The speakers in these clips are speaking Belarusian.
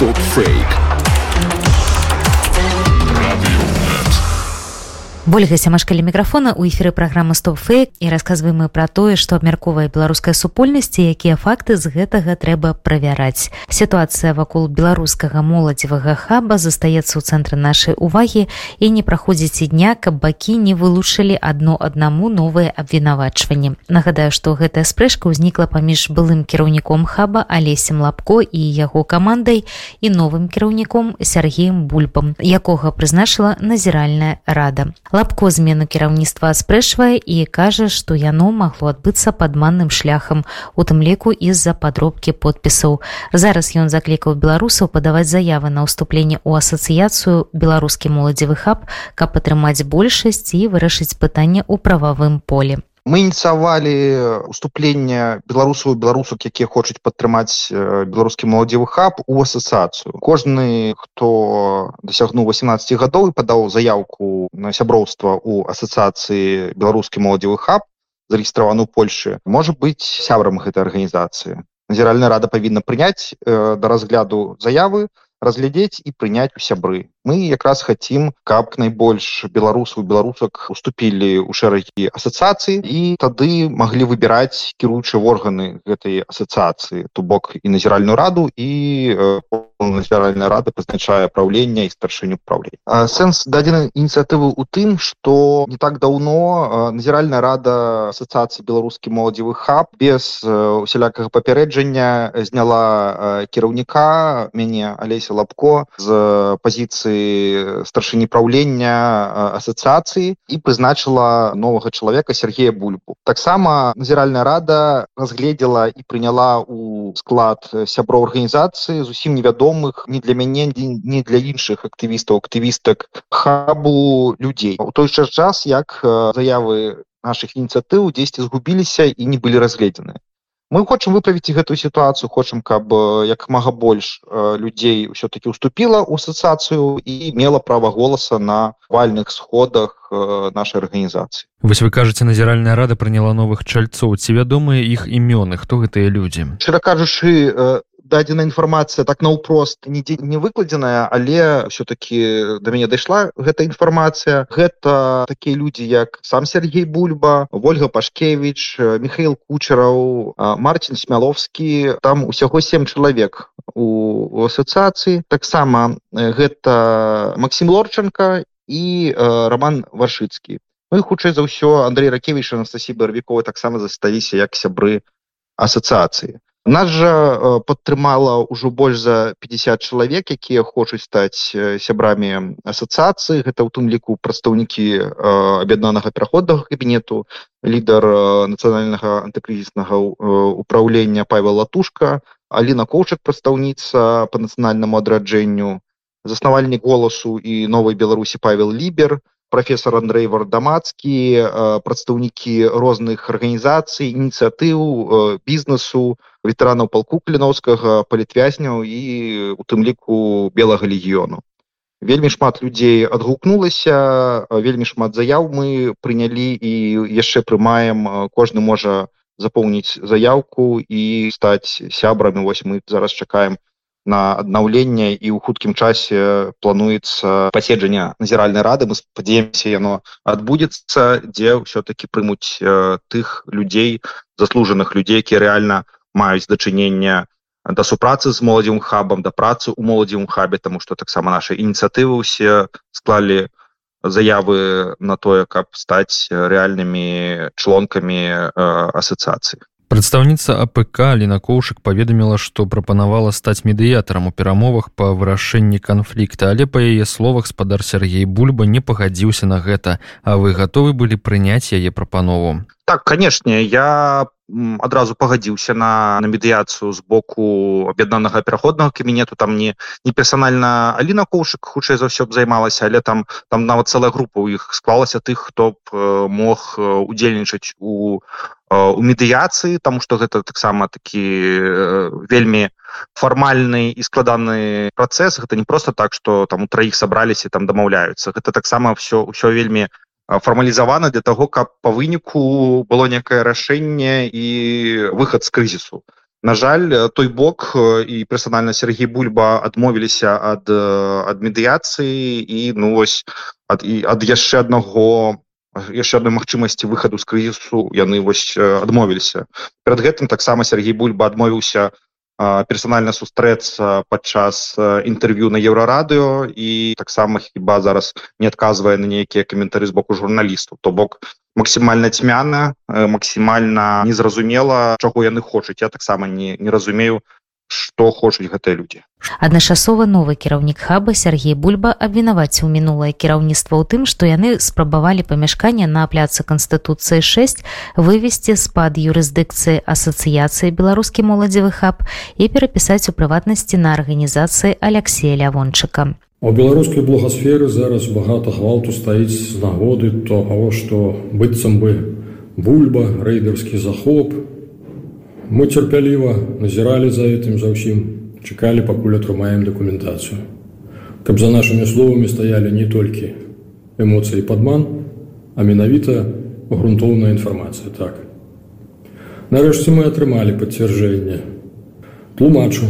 Стоп-фейк. Ольга сямашкалі мікрафона у эфіры праграмы стопфейк і расказваем мы пра тое што абмярковае беларуская супольнасці якія факты з гэтага трэба правяраць. Сітуацыя вакол беларускага моладзевага хаба застаецца ў цэнтры нашай увагі і не праходзіць і дня каб бакі не вылучылі адно аднаму новыя абвінавачванні. Нагадаю што гэтая спрэчка ўзнікла паміж былым кіраўніком хаба алесем лапко і яго камандай і новым кіраўніком сергеем бульбам якога прызначыла назіральная рада лапко змену кіраўніцтва спрэчвае і кажа што яно магло адбыцца падманным шляхам у тым ліку з-за падробкі подпісаў зараз ён заклікаў беларусаў падаваць заявы на ўступленне ў асацыяцыю беларускі моладзевы хаб каб атрымаць большасць і вырашыць пытанне ў прававым поле мы ініцыявалі уступлення беларусаў беларусак якія хочуць падтрымаць беларускі моладзевы хаб у асацыяцыю кожны хто дасягнуў 18 гадоў і падаў заявку на сяброўства у асацыяцыі беларускі моладзевы хаб зарэгістраваны ў польльшы можа быць сябрам гэтай арганізацыі назіральная рада павінна прыняць э, да разгляду заявы разглядзець і прыняць у сябры мы якраз хотим каб найбольш беларусаў беларусак уступілі ў шэрагі асацыяцыі і тады маглі выбіраць кіруючыя органы гэтай асацыяцыі то бок і назіральную раду і назіральная рада прызначае праўлення і старшыню праўлення. Сэнс дадзены ініцыятывы у тым что не так даўно назіральная рада асацыяцыі беларускі моладзевы хаб без усялякага папярэджання зняла кіраўніка мяне алеся лапко з пазіцыі пазіцыі старшыні праўлення асацыяцыі і прызначыла новага чалавека Сергея бульбу. Таксама назіральная рада разгледзела і прыняла у склад сяброў арганізацыі зусім невядомых не для мяне не для іншых актывістаў актывістак хабу людзей у той жа час як заявы наших ініцыятыў дзесьці згубіліся і не былі разгледзены мы хочам выправіць гэтую сітуацыю хочам каб як мага больш людзей все-таки уступіла ў асацыяцыю і мела права голаса на вальных сходах нашай арганізацыі. Вось вы кажаце назіральная рада прыняла новых чальцоў. Ці вядомыя іх імёны? Хто гэтыя людзі? Шчыра кажучы дадзена інфармацыя так наўпрост нідзе не выкладзеная але все-таки до мяне дайшла гэта інфармацыя гэта такія людзі як сам Сергей бульба ольга пашкевич михаил кучараў мартин смяловскі там усяго семь чалавек у асацыяцыі таксама гэта Макссім лорченко і роман варшыцкі ну і хутчэй за ўсё Андрей ракевич Анастасій барвікова таксама засталіся як сябры асацыяцыі нас жа падтрымала ўжо больш за 50 чалавек якія хочуць стаць сябрамі асацыяцыі гэта ў тым ліку прадстаўнікі аб'яднанага пераходнага кабінету лідар нацыянальнага антыкрызіснага управлення павел латушка Аліна коўчак прадстаўніца по нацыянальнаму адраджэнню заснавальнік голасу і новай беларусі павел лібер профессор Андрей вардамацкі прадстаўнікі розных арганізацый ініцыятыў бізнесу ветэранаў палку кліновскага палітвязняў і у тым ліку белага легіёну. Вельмі шмат людзей адгукнулася вельмі шмат заяў мы прынялі і яшчэ прымаем кожны можа запоўніць заявку і стаць сябрамі. Вось мы зараз чакаем на аднаўленне і ў хуткім часе плануецца паседжання назіральнай рады. Мы спадзеемся яно адбудзецца дзе ўсё-таки прымуць э, тых людзей заслужаных людзей які рэальна маюць дачынення да супрацы з моладзевым хабам да працы ў моладзевым хабе тому что таксама наши ініцыятывы ўсе склалі заявы на тое каб стаць рэальнымі члонкамі э, асацыяцыі прадстаўніца апк лінакоўшык паведаміла што прапанавала стаць медыятарам у перамовах па вырашэнні канфлікта але па яе словах спадар Сергей бульба не пагадзіўся на гэта. А вы гатовы былі прыняць яе прапанову? Так канешне я адразу пагадзіўся на на медыяцыю з боку аб'яднанага пераходнага кабінету. Там не не персанальна Аліна коўшык хутчэй за ўсё б займалася але там там нават цэлая група у іх склалася тых хто б мог удзельнічаць у у медыяцыі тому что гэта таксама такі вельмі фармальны і складаны працэс гэта не просто так что там у траіх сабраліся там дамаўляюцца гэта таксама все ўсё вельмі фармалізавана для того каб по выніку было некае рашэнне і выход з крызісу на жаль той бок і персанальна Сергей бульба адмовіліся ад ад медыяцыі і ну вось ад і ад яшчэ аднаго яшчэ адной магчымасці выхаду з крызісу яны вось адмовіліся перад гэтым таксама Сергей бульба адмовіўся персанальна сустрэцца падчас інтэрв'ю на еўрарадыо і таксама хіба зараз не адказвае на нейкія каментары з боку журналістаў то бок максімальна цьмяна максімальна незразумела чаго яны хочуць. Я таксама не не разумею што хочуць гэтыя людзі. Адначасова новы кіраўнік хаба Сергей бульба абвінаваціў мінулае кіраўніцтва ў тым што яны спрабавалі памяшканне на пляцы канстытуцыі 6 вывесці з-пад юрысдыкцыі асацыяцыі беларускі моладзевы хаб і перапісаць у прыватнасці на арганізацыі алексея лявончыка. У беларускай благасферы зараз багата гвалту стаіць з нагоды того што быццам бы бульба рэйдерскі захоп Мы цярпяліва назіралі за гэтым за ўсім, чакалі, пакуль атрымаем дакументацыю. Каб за нашымі словамі стаялі не толькі эмоцыі падман, а менавіта грунтоўная інфармацыя так. Нарэшце мы атрымалі пацвярджэнне. Тлумачу,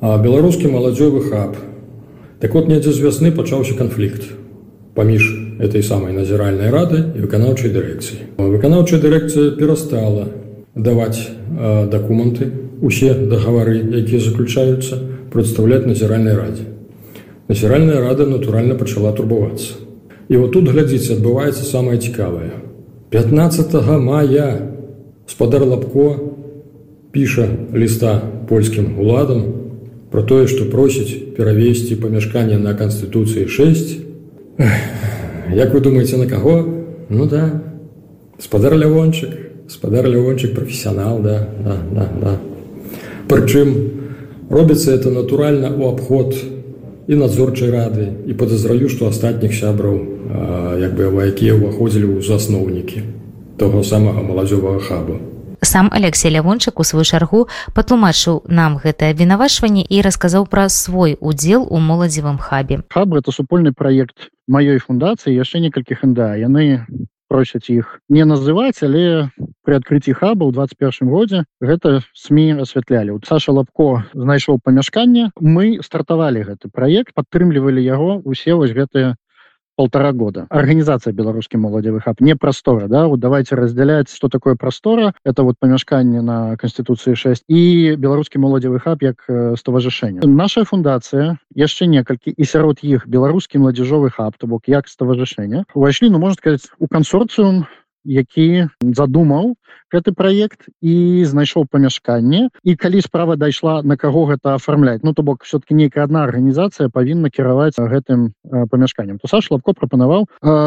а беларускі маладзёвы хаб. Так вот недзе з вясны пачаўся канфлікт паміж этой самай назіральнай рады і выканаўчай дырэкцыі. Выканаўчая дырэкцыя перастала даваць э, дакументы усе дагавары якія заключаюцца прадстаўляць назіральнай радзе. Назіральная рада натуральна пачала турбавацца. І вот тут глядзіце адбываецца самае цікавае. 15 мая спадар лапко піша ліста польскім уладам про тое што просіць перавесці памяшканне на канстытуцыі 6 як вы думаете на каго? Ну да спадар лявончык спадар леончик профессионал да, да, да, да. прычым робіцца это натуральна у абход і надзорчай рады і подазраю што астатніх сябраў як бы якія ўваходзілі ў засноўнікі того самага маладзёвага хабу сам алексей лявончык у сваю чаргу патлумачыў нам гэтае абвінавачванне і расказаў пра свой удзел у моладзевым хабе. Хаб это супольны праект маёй фундацыі яшчэ некалькіх інда яны просяць іх не называць але при адкрыцці хаба ў 21 годзе гэта сМ асвятлялі у Саша лапко знайшоў памяшканне. Мы стартавалі гэты праект падтрымлівалі яго усе вось гэтыя полтора года. Организация беларускі моладзевы хаб не прастора да? Вот давайте разделять что такое прастора это вот памяшканне на конституции 6 и беларускі моладзевы хаб як ставажышэнне наша фундация яшчэ некалькі і сярод іх беларускі младзяжовы хаб то бок як ставажышэння увайшлі ну можно сказать у кансорцыум які задумаў гэты праект і знайшоў памяшканне. І калі справа дайшла на каго гэта афармляць? Ну то бок все-таки нейкая одна арганізацыя павінна кіраваць гэтым памяшканнем. То Саш лапко прапанаваў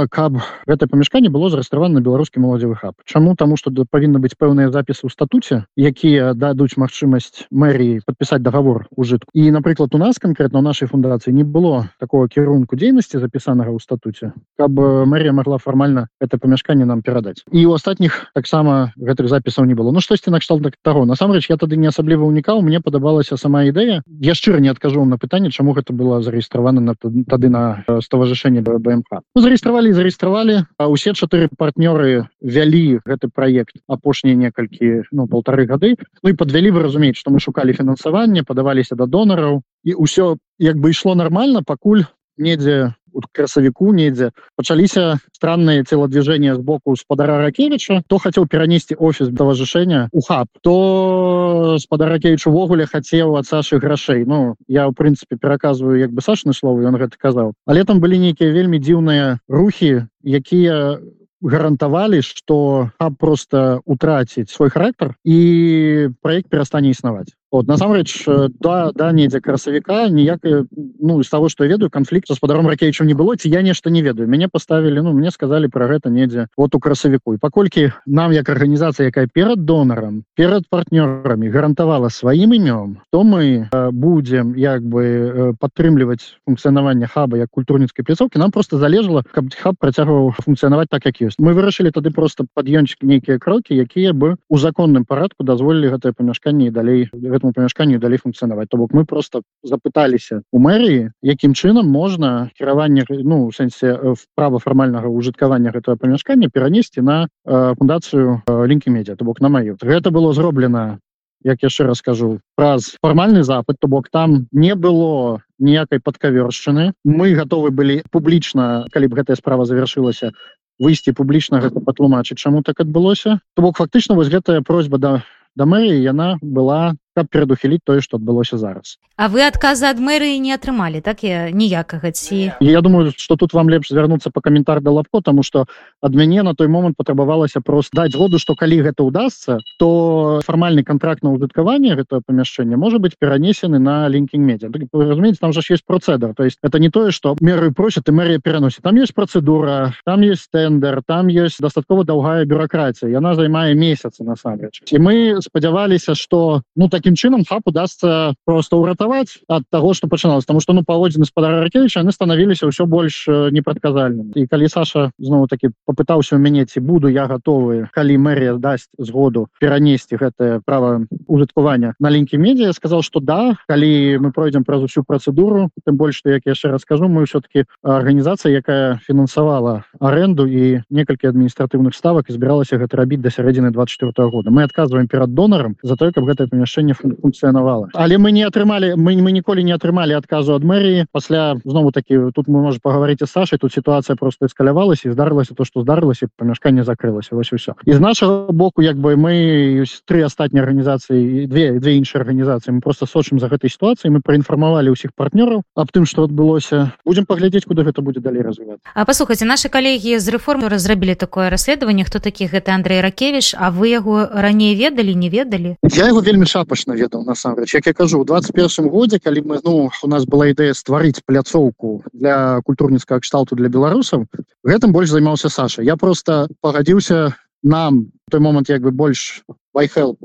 каб гэта памяшканне было зарыстравана беларускі моладзевы хаб. Чаму? Таму что павінна быць пэўныя запісы ў статуце якія дадуць магчымасць мэріі подпісаць договор ужытку і напрыклад у нас конкретно у нашай фундацыі не было такого кірунку дзейнасці запісанага ў статуце. Каб мэрія могла фармальна это памяшканне нам перадаць складаць і у астатніх таксама гэтых запісаў не было. Ну штосьці накшталт таго. Насамрэч я тады не асабліва ўнікаў мне падабалася сама ідэя. Я шчыра не адкажу на пытанне чаму гэта было зарэгістравана на тады на ставажышэнне бмх. Ну, зарэгістравалі зарэгістравалі а усе чатыры партнёры вялі гэты праект апошнія некалькі ну полторы гады. Ну і подвялі вы разумець што мы шукалі фінансаванне падаваліся да донараў і ўсё як бы ішло нормально пакуль недзе красавіку недзе пачаліся странные целодвижения с боку спадара ракевича. То хотел перанесці офіс доважышэння у хаб то спадар ракевич увогуле хотел от саши грашей ну я в принципе пераказываю як бы сашны словы он гэта казаў але там были нейкія вельмі дзіўныя рухи якія гарантавалі что просто утраціць свой характар і проект перастане існаваць вот насамрэч да да недзе красавіка ніякай ну из того что ведаю канфлікт гаспадаром ракейчым не было ці я нешта не ведаю. Мяне поставілі ну мне сказали про гэта недзе вот у красавіку і паколькі нам як арганізацыя якая перад донарам перад партнёрамі гарантавала сваім імём то мы э, будем як бы э, падтрымліваць функцыянаванне хаба як культурніцкай пляцоўкі нам просто залежала каб хаб працягваў функцыянаваць так як ёсць мы вырашылі тады просто пад'ёмчык нейкія крокі якія бы у законным парадку дазволілі гэтае памяшканне далей гэтаму памяшканню далей функцыянаваць то бок мы просто запыталіся у мэрыі якім чынам можна кіраванне ну сэнсе права фармальнага ўжыткавання гэтага памяшкання перанесці на э, фундацыю э, лінкі медиа то бок на маю гэта было зроблена як яшчэ раскажу праз фармальны запад то бок там не было ніякай падкавершчыны мы готовы былі публічна калі б гэтая справа завершылася выйсці публічна гэта патлумачыць чаму так адбылося. То бок фактычна вось гэтая просьба да да мэрыі яна была каб перадухіліць тое што адбылося зараз. А вы адказы ад мэрыі не атрымалі так я ніякага ці я думаю что тут вам лепш звярнуцца по каментар да лапко тому что ад мяне на той момант патрабавалася просто даць згоду что калі гэта удастся то фармальны контракт на ужыткаванне гэта памяшчэнне можа быть перанесены на лінкінг медиа разумеется там же есть процедр то есть это не тое что меры просят и мэрия пераносит там есть процедура там есть тендер там есть дастаткова доўгая бюрократия яна займае месяцы насамрэч і мы спадзяваліся что ну таким чынам хап удастся просто уратаваць от того что пачыналось потому что ну паводзіны спадара ракевича яны станавіліся ўсё больш непрадказальным і калі Саша зноў таки попытаўся у мяне ці буду я готовы калі мэрия дасць згоду перанесці гэтае право ужыткавання на лінкі медиа сказал что да калі мы пройдзем праз усю процедуру тым больш что як яшчэ раскажу мы все-таки органнізацыя якая фінансавала аренду і некалькі адміністратыўных ставак збіралася гэта рабіць до сярэдзіны 24 -го года. Мы отказываем перад донорам за тое каб гэтае памяшчэнне функцыянавала але мы не атрымалі мы мы ніколі не атрымалі адказу ад мэрыі пасля знову таки тут мы можем паговорить с Сашей. Тут ситуация просто эскалявалася і здарылася то что здарылася памяшканне закрылася вось все і з нашего боку як бы мы три астатнія арганізацыі две две іншыя арганізацыі мы просто сочым за гэтай ситуацией. Мы проінфармавалі ўсіх партнёраў аб тым что адбылося будем паглядзець куды гэта будзе далей развивать А паслухайте наши калегі з рэформы разрабілі такое расследаванне хто такі гэты Андрей ракевич. А вы яго раней ведалі не ведалі я его вельмі шапачна ведаў насамрэч як я кажу у 21 годзе калі мы ну у нас была ідэя стварыць пляцоўку для культурніцкага кшталту для беларусаў гэтым больш займаўся Саша. Я просто пагадзіўся нам той момант як бы больш байхел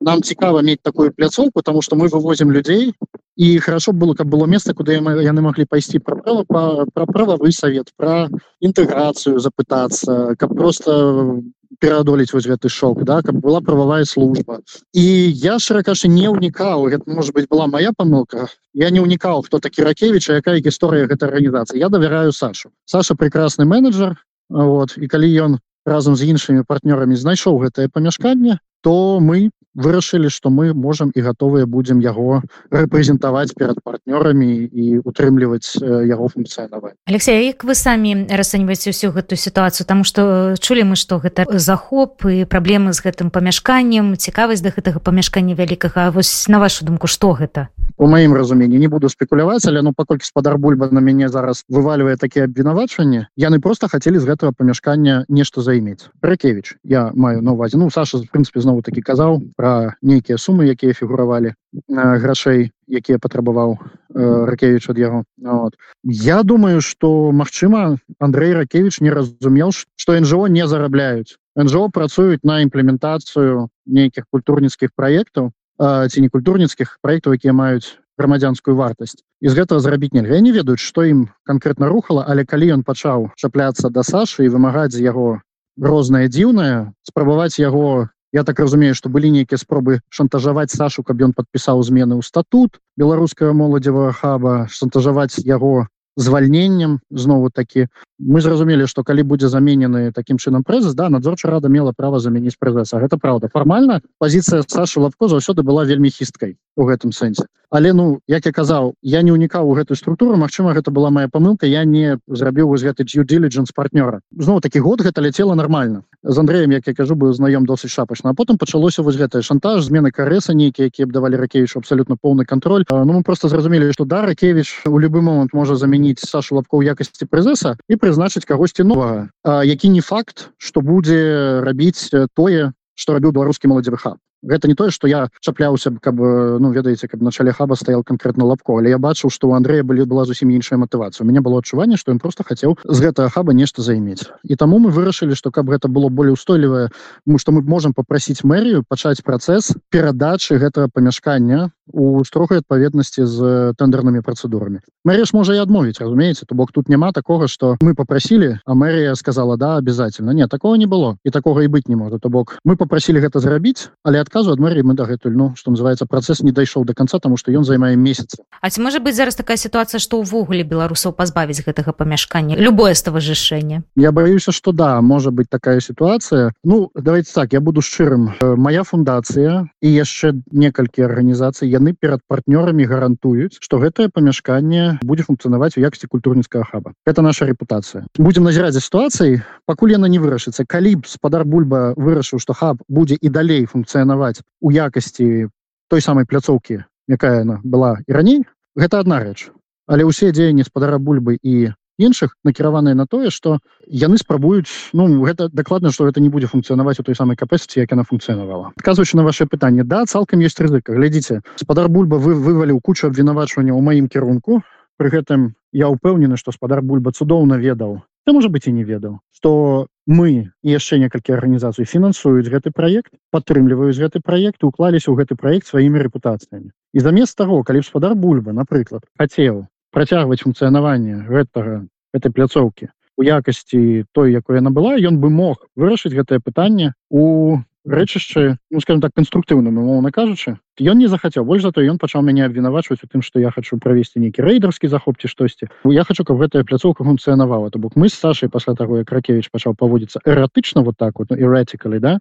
нам цікава мець такую пляцоўку потому что мы вывозим людзей і хорошо было каб было место куда яны могли пайсці про право про правовы совет про інтэграцыю запытацца каб просто пераадолець вось гэты шок да каб была прававая служба. І я шыракашы не ўнікаў гэта может быть была моя помылка я не ўнікаў хто такі ракевича якая гісторыя гэтай арганізацыі я давяраю Сашу Саша прекрасны менеджер вот і калі ён разам з іншымі партнёрамі знайшоў гэтае памяшканне то мы вырашылі что мы можем і готовыя будем яго рэпрэзентаваць перад партнёрамі і утрымліваць яго функцыянаваць Алексей як вы самі расцэньваеце ўсю гэтую сітуацыю? Тому что чулі мы что гэта захоп і праблемы з гэтым памяшканнем цікавасць да гэтага памяшкання вялікага. Вось на вашу думку что гэта по маім разуменні не буду спекуляваць але ну паколькі спадар бульба на мяне зараз вываливае такія абвінавачванні яны просто хацелі з гэтага памяшкання нешта займець ракевич я маю на увазе ну Саша в прынпе знову таки казаў про нейкія сумы якія фігуравалі грашэй якія патрабаваў э, ракевич ад яго вот. я думаю что Мачыма Андрей ракевич не разумеў что нжо не зарабляюць нжо працуюць на імплементацыю нейкіх культурніцкіх праектаў ці не культурніцкіх праектаў якія маюць грамадзянскую вартасць з гэтага зрабіць нельга не ведаюць што ім конкретно рухала але калі ён пачаў чапляцца да Сашы і вымагаць з яго рознае дзіўнае спрабаваць яго Я так разумею что былі нейкія спробы шантажаваць Сашу каб ён подпісаў змены ў статут беларускага моладзевага хаба шантажаваць яго звальненнем знову таки мы зразумелі что калі будзе заменены таким чынам прэзас да надзорча рада мела права замяніць прэзаса гэта правда фармальна позіцыя Саша лапко заўсёды была вельмі хісткай у гэтым сэнсе. Але ну як я казаў я не унікаў у гэтую структуру. Мачыма гэта была моя памылка. Я не зрабіў вось гэты due diligence партнёра. Зноў такі год гэта ляцела нормально з Андреем як я кажу быў знаём досыць шапачна. А потым пачалося вось гэтае шантаж змены кареса нейкія якія б давалі ракевич абсолютно поўны контроль ну мы просто зразумелі что да ракевич у любы момант можа заменіць Сашу лапко ў якасці прызеса і прызначыць кагосьці новага. Які не факт что будзе рабіць тое что рабіў беларускі моладзевы хаб гэта не тое что я чапляўся каб ну ведаеце каб начале хаба стаял конкретно лапко але я бачыў что у Андрея былі была зусім іншая матывацыя у меня было адчуванне что ён просто хацеў з гэтага хаба нешта займець і таму мы вырашылі что каб гэта было более устойлівае мы что мы можем попросить мэрію пачаць працэс перадачы гэтага памяшкання у строгай адпаведнасці з тендернымі працэдурамі мэрыш можа і адмовіць разумееце то бок тут няма такога что мы попросили а мэрія сказала да обязательно нет такого не было. І такога і быць не можа то бок мы попросили гэта зрабіць але адказу ад мэрі мы дагэтуль ну што называется працэс не дайшоў до конца тому што ён займае месяцы. А ці можа быць зараз такая сітуацыя што ўвогуле беларусаў пазбавіць гэтага памяшкання? Любое ставажышэнне Я баюся что да можа быть такая сітуацыя. Ну давайте так я буду шчырым. Моя фундацыя і яшчэ некалькі арганізацый яны перад партнёрамі гарантуюць что гэтае памяшканне будзе функцыянаваць у якасці культурніцкага хаба. Это наша репутацыя будем назіраць за сітуацыяй пакуль яна не вырашыцца. Калі б спадар бульба вырашыў что хаб будзе і далей функцыянаваць у якасці той самой пляцоўкі якая она была і раней гэта одна рэч але ўсе дзеянні спадара бульбы і іншых накіраваныя на тое что яны спрабуюць ну гэта дакладна что это не будзе функцыянаваць у той самой капэсці як она функцыянавала. Адказваючы на ваше пытанне да цалкам есть рызыка. Глядзіце спадар бульба вы вываліў кучу абвінавачвання ў маім кірунку. При гэтым я упэўнены что спадар бульба цудоўна ведаў да можа быть і не ведаў что мы яшчэ некалькі арганізацый фінансуюць гэты проект падтрымліваюць гэты проект уклаліся ў гэты проект сваімі рэпутацыямі. І замест того калі спадар бульба напрыклад хацеў працягваць функцыянаванне гэтага этой пляцоўкі у якасці той якой яна была ён бы мог вырашыць гэтае пытанне у рэчышчы ну скажем так канструктыўным умоўна кажучы ён не захацеў больш зато ён пачаў мяне абвінавачваць у тым што я хочу правесці нейкі рэйдарскі захоп ці штосьці я хочу каб гэтая пляцоўка функцыянавала то бок мы з сашай пасля таго як ракевич пачаў паводзіцца эратычна вот так вот ну, да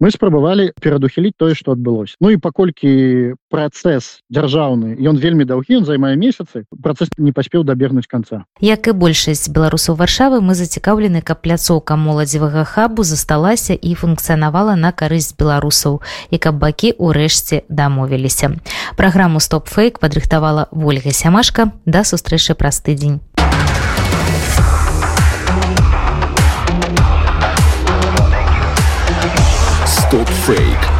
мы спрабавалі перадухіліць тое што адбылось Ну і паколькі працэс дзяржаўны ён вельмі даўгі ён займае месяцы працэс не паспеў дабегнуць конца. Як і большасць беларусаў варшавы мы зацікаўлены каб пляцоўка моладзевага хабу засталася і функцыянавала на карысць беларусаў і каб бакі ўрэшце дамо дамовіліся. Праграму стоп фейк падрыхтавала ольга сямашка. Да сустрэчы праз тыдзень. Стоп фейк